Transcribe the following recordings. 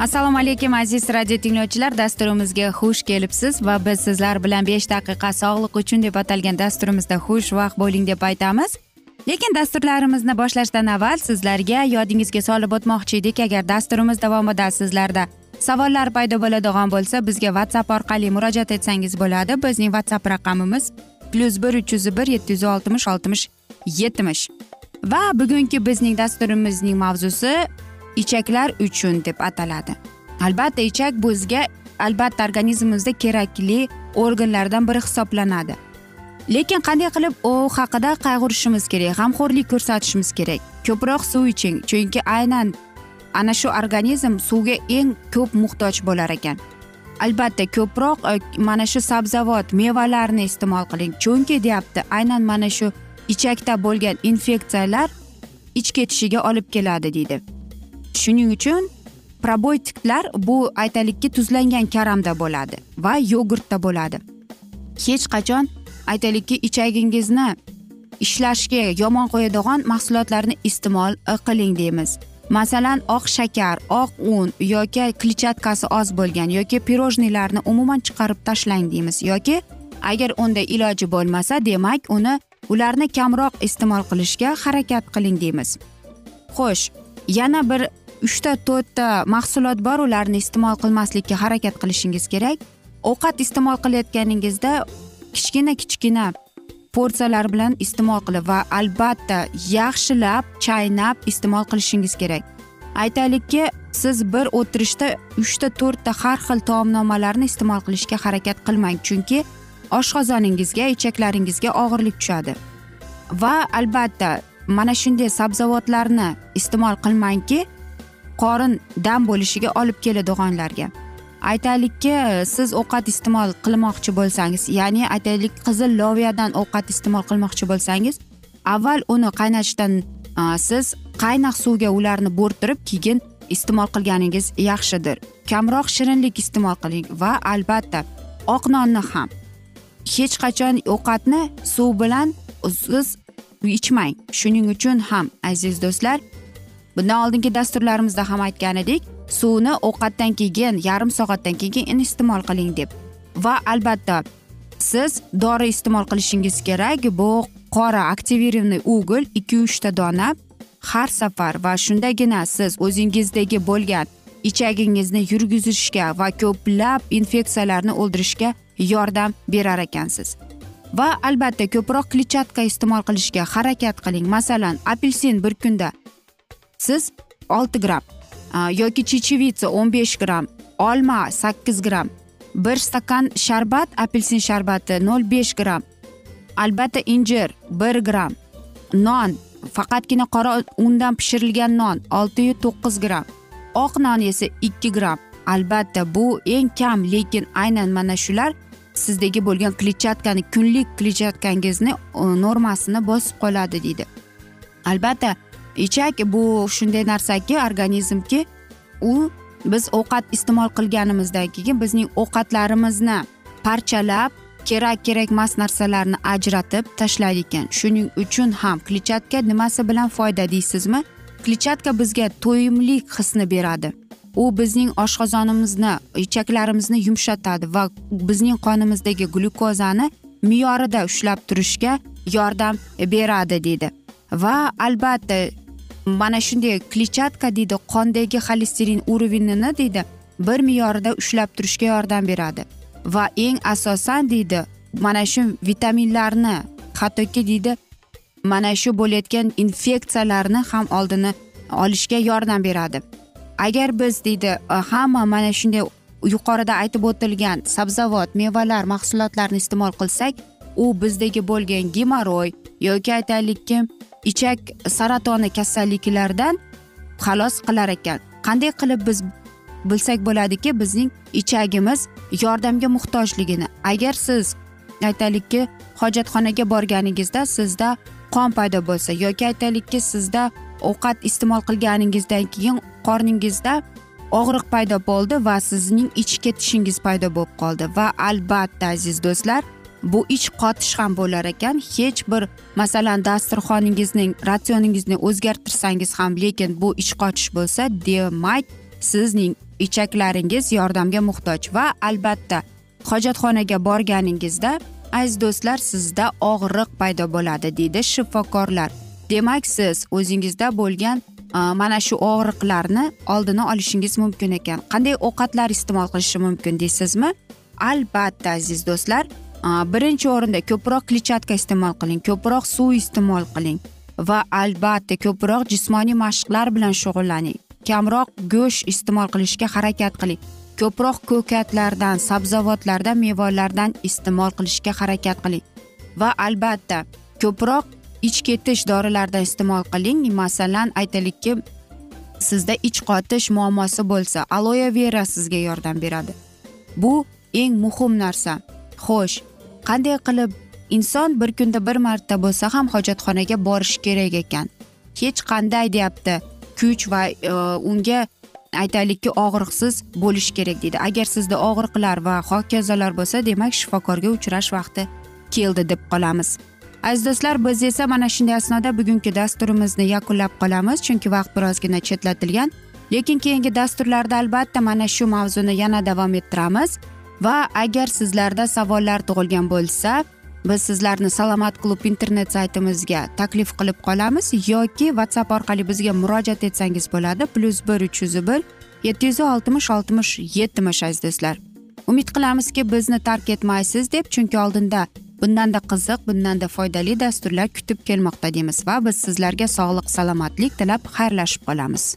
assalomu alaykum aziz radio tinglovchilar. Dasturimizga xush kelibsiz va biz sizlar bilan besh daqiqa sog'liq uchun deb atalgan dasturimizda xushvaqt bo'ling deb aytamiz. Lekin dasturlarimizni boshlashdan avval sizlarga yodingizga solib o'tmoqchi edik. Agar dasturimiz davomida sizlarda savollar paydo bo'ladigan bo'lsa bizga whatsapp orqali murojaat etsangiz bo'ladi. Bizning whatsapp raqamimiz plyus bir uch yuz bir yetti yuz oltmish oltmish yetmish va bugungi bizning dasturimizning mavzusi ichaklar uchun deb ataladi. Albatta ichak bizga albatta organizmimizda kerakli organlardan biri hisoblanadi. Lekin qanday qilib u haqida qayg'urishimiz kerak g'amxo'rlik ko'rsatishimiz kerak? Ko'proq suv iching chunki aynan ana shu organizm suvga eng ko'p muhtoj bo'lar ekan. Albatta ko'proq e, mana shu sabzavot mevalarni iste'mol qiling. Chunki deyapti aynan mana shu ichakda bo'lgan infeksiyalar ich ketishiga olib keladi deydi. Shuning uchun probiotiklar bu aytaylikki tuzlangan karamda bo'ladi va yogurtda bo'ladi. Hech qachon aytaylikki ichagingizni ishlashga yomon qo'yadigan mahsulotlarni iste'mol e, qiling deymiz. Masalan oq shakar oq un yoki kletchatkasi oz bo'lgan yoki pirojniylarni umuman chiqarib tashlang deymiz. Yoki agar unda iloji bo'lmasa demak uni ularni kamroq iste'mol qilishga harakat qiling deymiz. Xo'sh yana bir uchta to'rtta mahsulot bor ularni iste'mol qilmaslikka harakat qilishingiz kerak. Ovqat iste'mol qilayotganingizda kichkina kichkina porsiyalar bilan iste'mol qilib va albatta yaxshilab chaynab iste'mol qilishingiz kerak. Aytaylikki siz bir o'tirishda uchta to'rtta har xil taomnomalarni iste'mol qilishga harakat qilmang chunki oshqozoningizga ichaklaringizga og'irlik tushadi. Va albatta mana shunday sabzavotlarni iste'mol qilmangki qorin dam bo'lishiga olib keladiganlarga. Aytaylikki siz ovqat iste'mol qilmoqchi bo'lsangiz ya'ni aytaylik qizil loviyadan ovqat iste'mol qilmoqchi bo'lsangiz avval uni qaynatishdan siz qaynoq suvga ularni bo'rttirib keyin iste'mol qilganingiz yaxshidir. Kamroq shirinlik iste'mol qiling va albatta oq nonni ham. Hech qachon ovqatni suv bilan siz ichmang. Shuning uchun ham aziz do'stlar bundan oldingi dasturlarimizda ham aytgan edik suvni ovqatdan keyin yarim soatdan keyin iste'mol qiling deb. Va albatta siz dori iste'mol qilishingiz kerak bu qora aktivirованный ugl ikki uchta dona har safar va shundagina siz o'zingizdagi bo'lgan ichagingizni yurgizishga va ko'plab infeksiyalarni o'ldirishga yordam berar ekansiz. Va albatta ko'proq kletchatka iste'mol qilishga harakat qiling. Masalan apelsin bir kunda siz olti gramm yoki chechevitsa o'n besh gramm olma sakkiz gramm bir stakan sharbat apelsin sharbati nol besh gramm albatta injir bir gramm non faqatgina qora undan pishirilgan non oltiyu to'qqiz gramm oq non esa ikki gramm albatta bu eng kam lekin aynan mana shular sizdagi bo'lgan kletchatkani kunlik kletchatkangizni e, normasini bosib qoladi deydi. Albatta ichak bu shunday narsaki organizmki u biz ovqat iste'mol qilganimizdan keyin bizning ovqatlarimizni parchalab kerak kerak emas narsalarni ajratib tashlaydi ekan. Shuning uchun ham kletchatka nimasi bilan foyda deysizmi? Kletchatka bizga to'yimlik hisni beradi. U bizning oshqozonimizni ichaklarimizni yumshatadi va bizning qonimizdagi glyukozani me'yorida ushlab turishga yordam beradi deydi. Va albatta mana shunday kletchatka deydi qondagi xolesterin уровенini deydi bir me'yorida ushlab turishga yordam beradi. Va eng asosan deydi mana shu vitaminlarni hattoki deydi mana shu bo'layotgan infeksiyalarni ham oldini olishga yordam beradi. Agar biz deydi e, hamma mana shunday yuqorida aytib o'tilgan sabzavot mevalar mahsulotlarini iste'mol qilsak u bizdagi bo'lgan gemoroy yoki aytaylikki ichak saratoni kasalliklaridan xalos qilar ekan. Qanday qilib biz bilsak bo'ladiki bizning ichagimiz yordamga muhtojligini. Agar siz aytaylikki hojatxonaga borganingizda sizda qon paydo bo'lsa yoki aytaylikki sizda ovqat iste'mol qilganingizdan keyin qorningizda og'riq paydo bo'ldi va sizning ichga tishingiz paydo bo'lib qoldi. Va albatta aziz do'stlar bu ich qotish ham bo'lar ekan. Hech bir masalan dasturxoningizning ratsioningizni o'zgartirsangiz ham lekin bu ich qotish bo'lsa demak sizning ichaklaringiz yordamga muhtoj. Va albatta hojatxonaga borganingizda aziz do'stlar sizda og'riq paydo bo'ladi deydi shifokorlar. Demak siz o'zingizda bo'lgan mana shu og'riqlarni oldini olishingiz mumkin ekan. Qanday ovqatlar iste'mol qilishi mumkin deysizmi? Albatta aziz do'stlar Э, birinchi o'rinda ko'proq kletchatka iste'mol qiling ko'proq suv iste'mol qiling va albatta ko'proq jismoniy mashqlar bilan shug'ullaning. Kamroq go'sht iste'mol qilishga harakat qiling. Ko'proq ko'katlardan sabzavotlardan mevalardan iste'mol qilishga harakat qiling. Va albatta ko'proq ich ketish dorilardan iste'mol qiling. Masalan aytaylikki sizda ich qotish muammosi bo'lsa aloe vera sizga yordam beradi. Bu eng muhim narsa. Xo'sh qanday qilib inson bir kunda bir marta bo'lsa ham hojatxonaga borishi kerak ekan? Hech qanday deyapti. Kuch va e, unga aytaylikki og'riqsiz bo'lishi kerak deydi. Agar sizda og'riqlar va hokazolar bo'lsa demak shifokorga uchrash vaqti keldi deb qolamiz. Aziz do'stlar biz esa mana shunday asnoda bugungi dasturimizni yakunlab qolamiz chunki vaqt birozgina chetlatilgan. Lekin keyingi dasturlarda albatta mana shu mavzuni yana davom ettiramiz. Va agar sizlarda savollar tug'ilgan bo'lsa biz sizlarni salomat klub internet saytimizga taklif qilib qolamiz yoki whatsapp orqali bizga murojaat etsangiz bo'ladi. Plyus bir uch yuz bir yetti yuz oltmish oltmish yetmish aziz do'stlar. Umid qilamizki bizni tark etmaysiz deb chunki oldinda bundanda qiziq bundanda foydali dasturlar kutib kelmoqda deymiz va biz sizlarga sog'lik salomatlik tilab xayrlashib qolamiz.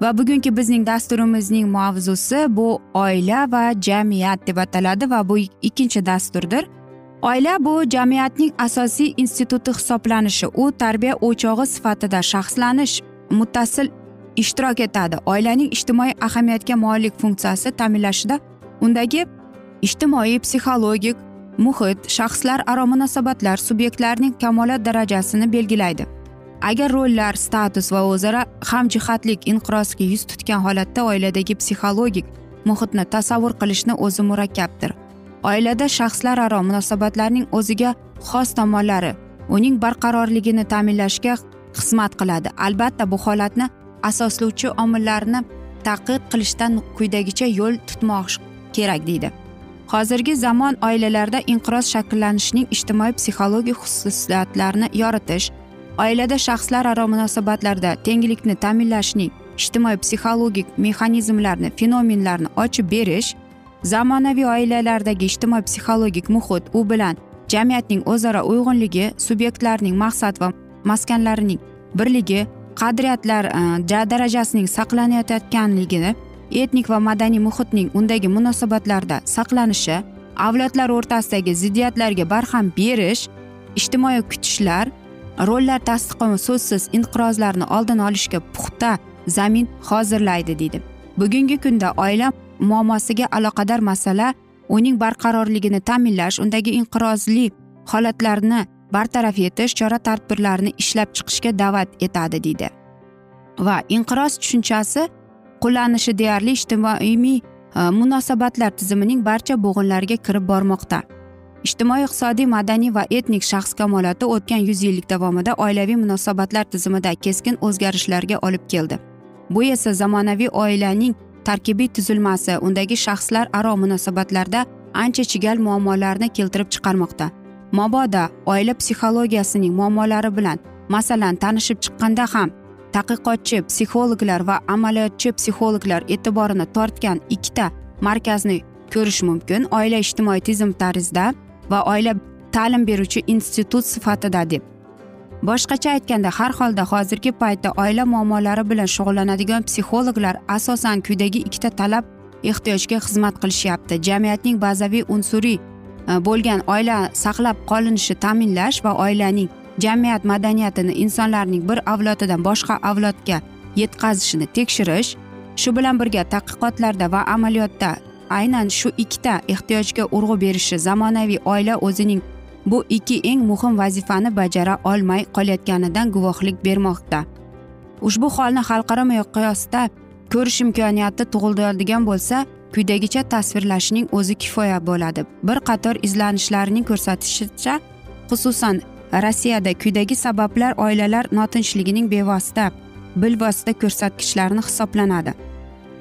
Va bugungi bizning dasturimizning mavzusi bu oila va jamiyat deb ataladi va bu ikkinchi dasturdir. Oila bu jamiyatning asosiy instituti hisoblanishi u tarbiya o'chog'i sifatida shaxslanish muttasil ishtirok etadi. Oilaning ijtimoiy ahamiyatga molik funksiyasi ta'minlashida undagi ijtimoiy psixologik muhit shaxslar aro munosabatlar subyektlarning kamolat darajasini belgilaydi. Agar rollar status va o'zaro hamjihatlik inqirozga yuz tutgan holatda oiladagi psixologik muhitni tasavvur qilishni o'zi murakkabdir. Oilada shaxslararo munosabatlarning o'ziga xos tomonlari uning barqarorligini ta'minlashga xizmat qiladi. Albatta bu holatni asoslovchi omillarni taqid qilishdan quyidagicha yo'l tutmoq kerak deydi. Hozirgi zamon oilalarda inqiroz shakllanishining ijtimoiy psixologik xususiyatlarini yoritish oilada shaxslararo munosabatlarda tenglikni ta'minlashning ijtimoiy psixologik mexanizmlarni fenomenlarni ochib berish zamonaviy oilalardagi ijtimoiy psixologik muhit u bilan jamiyatning o'zaro uyg'unligi subyektlarning maqsad va maskanlarining birligi qadriyatlar e, darajasining saqlanayotganligini etnik va madaniy muhitning undagi munosabatlarda saqlanishi avlodlar o'rtasidagi ziddiyatlarga barham berish ijtimoiy kutishlar rollar tasdiqi so'zsiz inqirozlarni oldini olishga puxta zamin hozirlaydi deydi. Bugungi kunda oila muammosiga aloqador masala uning barqarorligini ta'minlash undagi inqirozli holatlarni bartaraf etish chora tadbirlarini ishlab chiqishga da'vat etadi deydi. Va inqiroz tushunchasi qo'llanishi deyarli ijtimoiy e, munosabatlar tizimining barcha bo'g'inlariga kirib bormoqda. Ijtimoiy iqtisodiy madaniy va etnik shaxs kamoloti o'tgan yuz yillik davomida oilaviy munosabatlar tizimida keskin o'zgarishlarga olib keldi. Bu esa zamonaviy oilaning tarkibiy tuzilmasi undagi shaxslar aro munosabatlarda ancha chigal muammolarni keltirib chiqarmoqda. Mabodo oila psixologiyasining muammolari bilan masalan tanishib chiqqanda ham tadqiqotchi psixologlar va amaliyotchi psixologlar e'tiborini tortgan ikkita markazni ko'rish mumkin oila ijtimoiy tizim tarzida va oila ta'lim beruvchi institut sifatida deb. Boshqacha aytganda har holda hozirgi paytda oila muammolari bilan shug'ullanadigan psixologlar asosan quyidagi ikkita talab ehtiyojga xizmat qilishyapti. Jamiyatning bazaviy unsuriy e, bo'lgan oila saqlab qolinishi ta'minlash va oilaning jamiyat madaniyatini insonlarning bir avlodidan boshqa avlodga yetkazishini tekshirish shu bilan birga tadqiqotlarda va amaliyotda aynan shu ikkita ehtiyojga urg'u berishi zamonaviy oila o'zining bu ikki eng muhim vazifani bajara olmay qolayotganidan guvohlik bermoqda. Ushbu holni xalqaro miqyosda ko'rish imkoniyati tug'iladigan bo'lsa quyidagicha tasvirlashning o'zi kifoya bo'ladi. Bir qator izlanishlarning ko'rsatishicha xususan rossiyada quyidagi sabablar oilalar notinchligining bevosita bilvosita ko'rsatkichlarini hisoblanadi.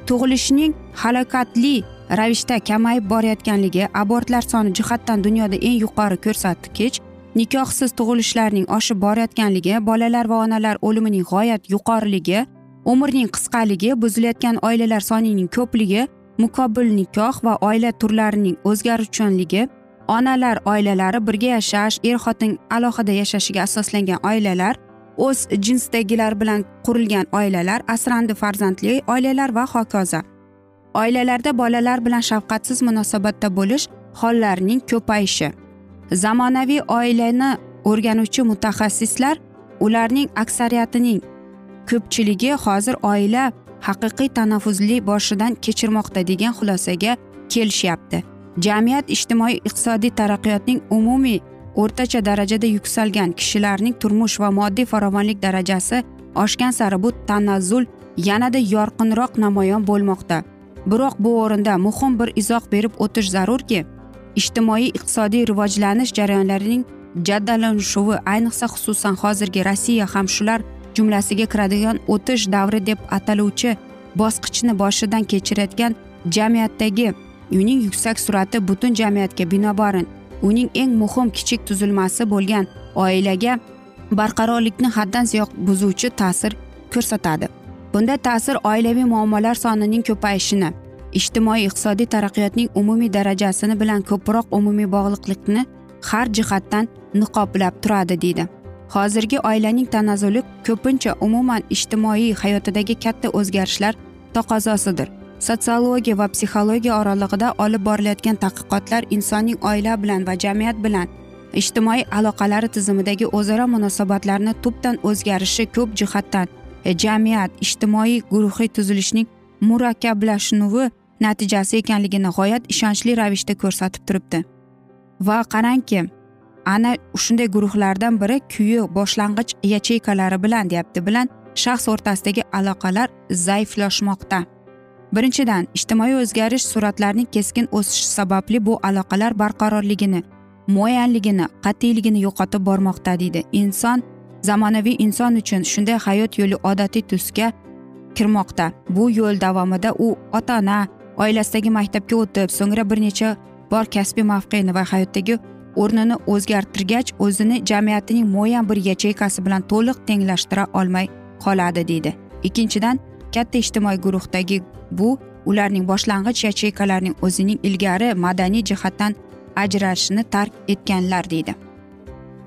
Tug'ilishning halokatli ravishda kamayib borayotganligi abortlar soni jihatdan dunyoda eng yuqori ko'rsatkich nikohsiz tug'ilishlarning oshib borayotganligi bolalar va onalar o'limining g'oyat yuqoriligi umrning qisqaligi buzilayotgan oilalar sonining ko'pligi muqobil nikoh va oila turlarining o'zgaruvchanligi onalar oilalari birga yashash er xotin alohida yashashiga asoslangan oilalar o'z jinsdagilar bilan qurilgan oilalar asrandi farzandli oilalar va hokazo. Oilalarda bolalar bilan shafqatsiz munosabatda bo'lish hollarining ko'payishi. Zamonaviy oilani o'rganuvchi mutaxassislar ularning aksariyatining ko'pchiligi hozir oila haqiqiy tanaffuzli boshidan kechirmoqda degan xulosaga kelishyapti. Jamiyat ijtimoiy iqtisodiy taraqqiyotning umumiy o'rtacha darajada yuksalgan kishilarning turmush va moddiy farovonlik darajasi oshgan sari bu tanazzul yanada yorqinroq namoyon bo'lmoqda. Biroq bu o'rinda muhim bir izoh berib o'tish zarurki ijtimoiy iqtisodiy rivojlanish jarayonlarining jaddallanishuvi ayniqsa xususan hozirgi rossiya ham shular jumlasiga kiradigan o'tish davri deb ataluvchi bosqichni boshidan kechirayotgan jamiyatdagi uning yuksak sur'ati butun jamiyatga binobarin uning eng muhim kichik tuzilmasi bo'lgan oilaga barqarorlikni haddan ziyod buzuvchi ta'sir ko'rsatadi. Bunda ta'sir oilaviy muammolar sonining ko'payishini ijtimoiy iqtisodiy taraqqiyotning umumiy darajasini bilan ko'proq umumiy bog'liqlikni har jihatdan niqoblab turadi deydi. Hozirgi oilaning tanazzuli ko'pincha umuman ijtimoiy hayotidagi katta o'zgarishlar taqozosidir. Sotsiologiya va psixologiya oralig'ida olib borilayotgan tadqiqotlar insonning oila bilan va jamiyat bilan ijtimoiy aloqalari tizimidagi o'zaro munosabatlarni tubdan o'zgarishi ko'p jihatdan E, jamiyat ijtimoiy guruhiy tuzilishning murakkablashuvi natijasi ekanligini g'oyat ishonchli ravishda ko'rsatib turibdi. Va qarangki ana shunday guruhlardan biri kuyi boshlang'ich yacheykalari bilan deyapti bilan shaxs o'rtasidagi aloqalar zaiflashmoqda. Birinchidan ijtimoiy o'zgarish sur'atlarining keskin o'sishi sababli bu aloqalar barqarorligini muayyanligini qat'iyligini yo'qotib bormoqda deydi inson zamonaviy inson uchun shunday hayot yo'li odatiy tusga kirmoqda. Bu yo'l davomida u ota ona oilasidagi maktabga o'tib so'ngra bir necha bor kasbiy mavqeini va hayotdagi o'rnini o'zgartirgach o'zini jamiyatining muayyan bir yacheykasi bilan to'liq tenglashtira olmay qoladi deydi. Ikkinchidan katta ijtimoiy guruhdagi bu ularning boshlang'ich yacheykalarining o'zining ilgari madaniy jihatdan ajrashishni tark etganlar deydi.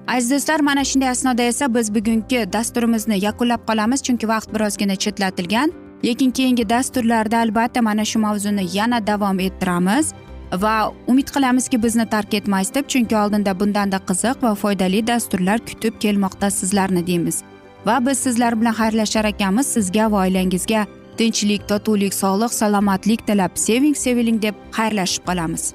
Aziz do'stlar mana shunday asnoda esa biz bugungi dasturimizni yakunlab qolamiz chunki vaqt birozgina chetlatilgan. Lekin keyingi dasturlarda albatta mana shu mavzuni yana davom ettiramiz va umid qilamizki bizni tark etmaysiz deb chunki oldinda bundanda qiziq va foydali dasturlar kutib kelmoqda sizlarni deymiz. Va biz sizlar bilan xayrlashar ekanmiz. Sizga va oilangizga tinchlik totuvlik sog'lik salomatlik tilab seving seviling deb xayrlashib qolamiz.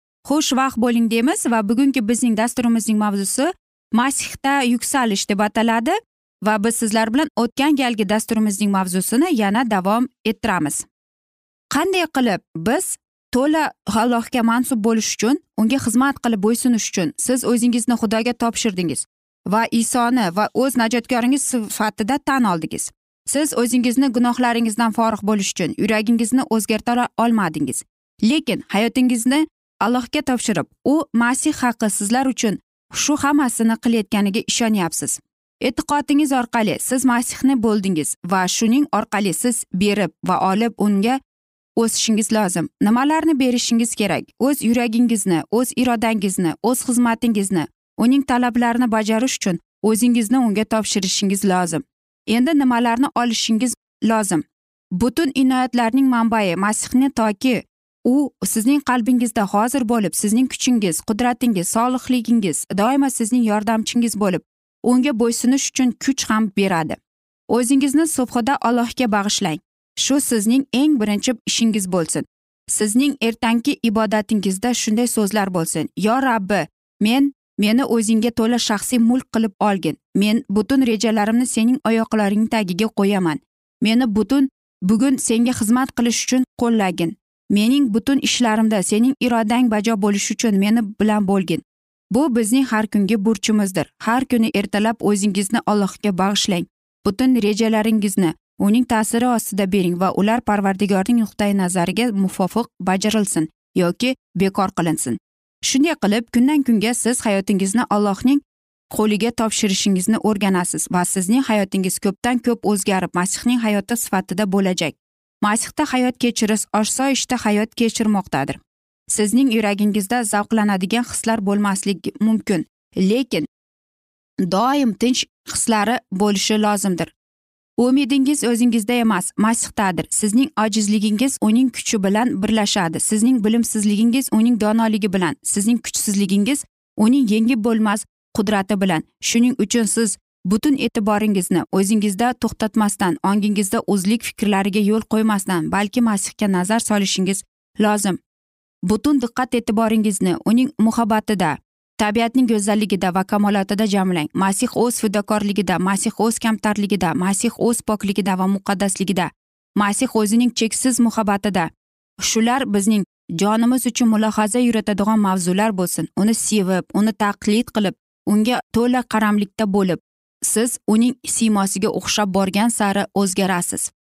xushvaqt bo'ling deymiz va bugungi bizning dasturimizning mavzusi masihda yuksalish deb ataladi va biz sizlar bilan o'tgan galgi dasturimizning mavzusini yana davom ettiramiz. Qanday qilib biz to'la allohga mansub bo'lish uchun unga xizmat qilib bo'ysunish uchun siz o'zingizni xudoga topshirdingiz va isoni va o'z najotkoringiz sifatida tan oldingiz. Siz o'zingizni gunohlaringizdan forig' bo'lish uchun yuragingizni o'zgartira olmadingiz. Lekin hayotingizni allohga topshirib u masih haqi sizlar uchun shu hammasini qilayotganiga ishonyapsiz. E'tiqodingiz orqali siz masihni bo'ldingiz va shuning orqali siz berib va olib unga o'sishingiz lozim. Nimalarni berishingiz kerak? O'z yuragingizni o'z irodangizni o'z xizmatingizni uning talablarini bajarish uchun o'zingizni unga topshirishingiz lozim. Endi nimalarni olishingiz lozim? Butun inoyatlarning manbai masihni toki u sizning qalbingizda hozir bo'lib sizning kuchingiz qudratingiz solihligingiz doimo sizning yordamchingiz bo'lib unga bo'ysunish uchun kuch ham beradi. O'zingizni subhida allohga bag'ishlang. Shu sizning eng birinchi ishingiz bo'lsin. Sizning ertangi ibodatingizda shunday so'zlar bo'lsin. Yo rabbi men meni o'zingga to'la shaxsiy mulk qilib olgin. Men butun rejalarimni sening oyoqlaring tagiga qo'yaman. Meni butun bugun senga xizmat qilish uchun qo'llagin. Mening butun ishlarimda sening irodang bajo bo'lishi uchun meni bilan bo'lgin. Bu bizning har kungi burchimizdir. Har kuni ertalab o'zingizni allohga bag'ishlang. Butun rejalaringizni uning ta'siri ostida bering va ular parvardigorning nuqtai nazariga muvofiq bajarilsin yoki bekor qilinsin. Shunday qilib kundan kunga siz hayotingizni allohning qo'liga topshirishingizni o'rganasiz va sizning hayotingiz ko'pdan ko'p o'zgarib masihning hayoti sifatida bo'lajak. Masihda hayot kechirish osoyishta hayot kechirmoqdadir. Sizning yuragingizda zavqlanadigan hislar bo'lmasligi mumkin lekin doim tinch hislari bo'lishi lozimdir. Umidingiz o'zingizda emas masihdadir. Sizning ojizligingiz uning kuchi bilan birlashadi. Sizning bilimsizligingiz uning donoligi bilan sizning kuchsizligingiz uning yengib bo'lmas qudrati bilan. Shuning uchun siz butun e'tiboringizni o'zingizda to'xtatmasdan ongingizda o'zlik fikrlariga yo'l qo'ymasdan balki masihga nazar solishingiz lozim. Butun diqqat e'tiboringizni uning muhabbatida tabiatning go'zalligida va kamolotida jamlang. Masih o'z fidokorligida masih o'z kamtarligida masih o'z pokligida va muqaddasligida masih o'zining cheksiz muhabbatida. Shular bizning jonimiz uchun mulohaza yuritadigan mavzular bo'lsin. Uni sevib uni taqlid qilib unga to'la qaramlikda bo'lib siz uning siymosiga o'xshab borgan sari o'zgarasiz.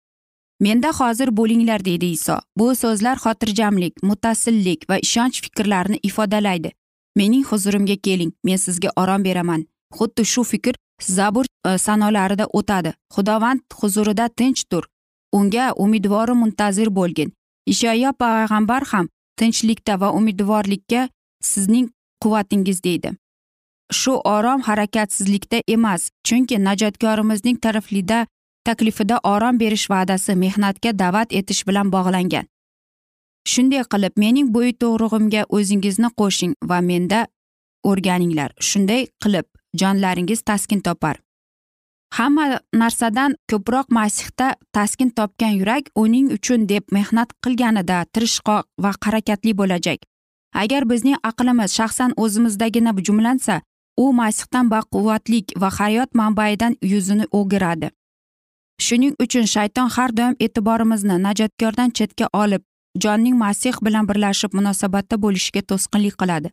Menda hozir bo'linglar deydi iso. Bu so'zlar xotirjamlik mutasillik va ishonch fikrlarini ifodalaydi. Mening huzurimga keling men sizga orom beraman. Xuddi shu fikr zabur e, sanolarida o'tadi. Xudovand huzurida tinch tur. Unga umidvoru muntazir bo'lgin. Ishoyo payg'ambar ham tinchlikda va umidvorlikka sizning quvvatingiz deydi. Shu orom harakatsizlikda emas chunki najotkorimizning tariflida taklifida orom berish va'dasi mehnatga da'vat etish bilan bog'langan. Shunday qilib mening bo'yto'g'rig'imga o'zingizni qo'shing va menda o'rganinglar. Shunday qilib jonlaringiz taskin topar. Hamma narsadan ko'proq masihda taskin topgan yurak uning uchun deb mehnat qilganida tirishqoq va harakatli bo'lajak. Agar bizning aqlimiz shaxsan o'zimizdagina jumlansa u masihdan baquvvatlik va hayot manbaidan yuzini o'giradi. Shuning uchun shayton har doim e'tiborimizni najotkordan chetga olib jonning masih bilan birlashib munosabatda bo'lishiga to'sqinlik qiladi.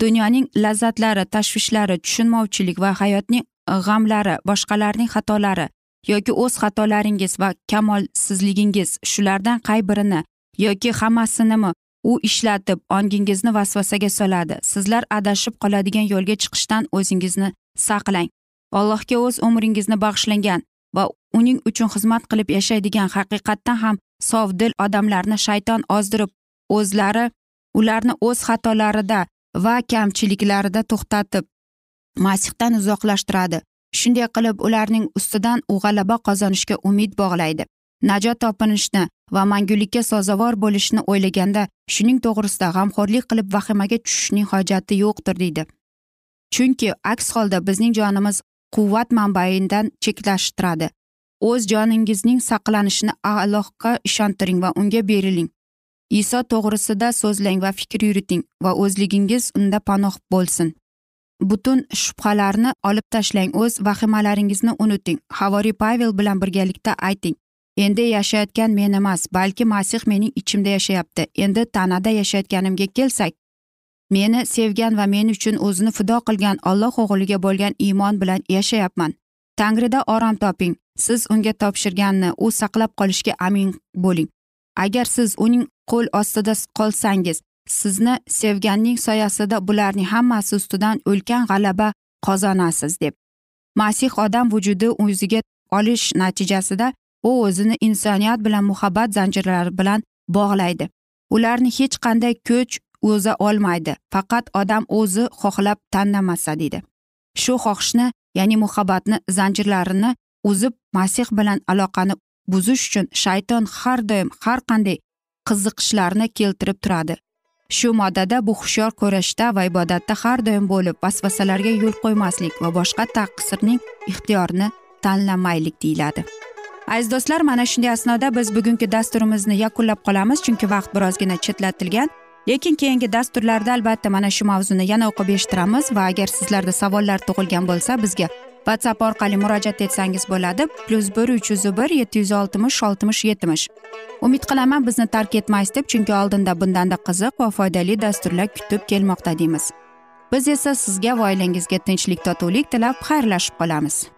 Dunyoning lazzatlari tashvishlari tushunmovchilik va hayotning e, g'amlari boshqalarning xatolari yoki o'z xatolaringiz va kamolsizligingiz shulardan qay birini yoki hammasinimi u ishlatib ongingizni vasvasaga soladi. Sizlar adashib qoladigan yo'lga chiqishdan o'zingizni saqlang. Allohga o'z umringizni bag'ishlangan va uning uchun xizmat qilib yashaydigan haqiqatdan ham sovdil odamlarni shayton ozdirib o'zlari ularni o'z xatolarida va kamchiliklarida to'xtatib masihdan uzoqlashtiradi. Shunday qilib ularning ustidan u g'alaba qozonishga umid bog'laydi. Najot topinishni va mangulikka sazovor bo'lishni o'ylaganda shuning to'g'risida g'amxo'rlik qilib vahimaga tushishning hojati yo'qdir deydi. Chunki aks holda bizning jonimiz quvvat manbaidan cheklashtiradi. O'z joningizning saqlanishini allohga ishontiring va unga beriling. Iso to'g'risida so'zlang va fikr yuriting va o'zligingiz unda panoh bo'lsin. Butun shubhalarni olib tashlang o'z vahimalaringizni unuting. Havoriy pavel bilan birgalikda ayting. Endi yashayotgan men emas balki masih mening ichimda yashayapti. Endi tanada yashayotganimga kelsak meni sevgan va men uchun o'zini fido qilgan olloh o'g'liga bo'lgan iymon bilan yashayapman. Tangrida orom toping. Siz unga topshirganni u saqlab qolishga amin bo'ling. Agar siz uning qo'l ostida qolsangiz sizni sevganning soyasida bularning hammasi ustidan ulkan g'alaba qozonasiz deb. Masih odam vujudi o'ziga olish natijasida u o'zini insoniyat bilan muhabbat zanjirlari bilan bog'laydi. Ularni hech qanday kuch o'za olmaydi faqat odam o'zi xohlab tanlamasa deydi. Shu xohishni ya'ni muhabbatni zanjirlarini uzib masih bilan aloqani buzish uchun shayton har doim har qanday qiziqishlarni keltirib turadi. Shu moddada bu hushyor ko'rishda va ibodatda har doim bo'lib vasvasalarga yo'l qo'ymaslik va boshqa taqsirning ixtiyorini tanlamaylik deyiladi. Aziz do'stlar mana shunday asnoda biz bugungi dasturimizni yakunlab qolamiz chunki vaqt birozgina chetlatilgan. Lekin keyingi dasturlarda albatta mana shu mavzuni yana o'qib eshittiramiz va agar sizlarda savollar tug'ilgan bo'lsa bizga whatsapp orqali murojaat etsangiz bo'ladi. Plyus bir uch yuz bir yetti yuz oltmish oltmish yetmish. Umid qilaman bizni tark etmaysiz deb chunki oldinda bundanda qiziq va foydali dasturlar kutib kelmoqda deymiz. Biz esa sizga va oilangizga tinchlik totuvlik tilab xayrlashib qolamiz.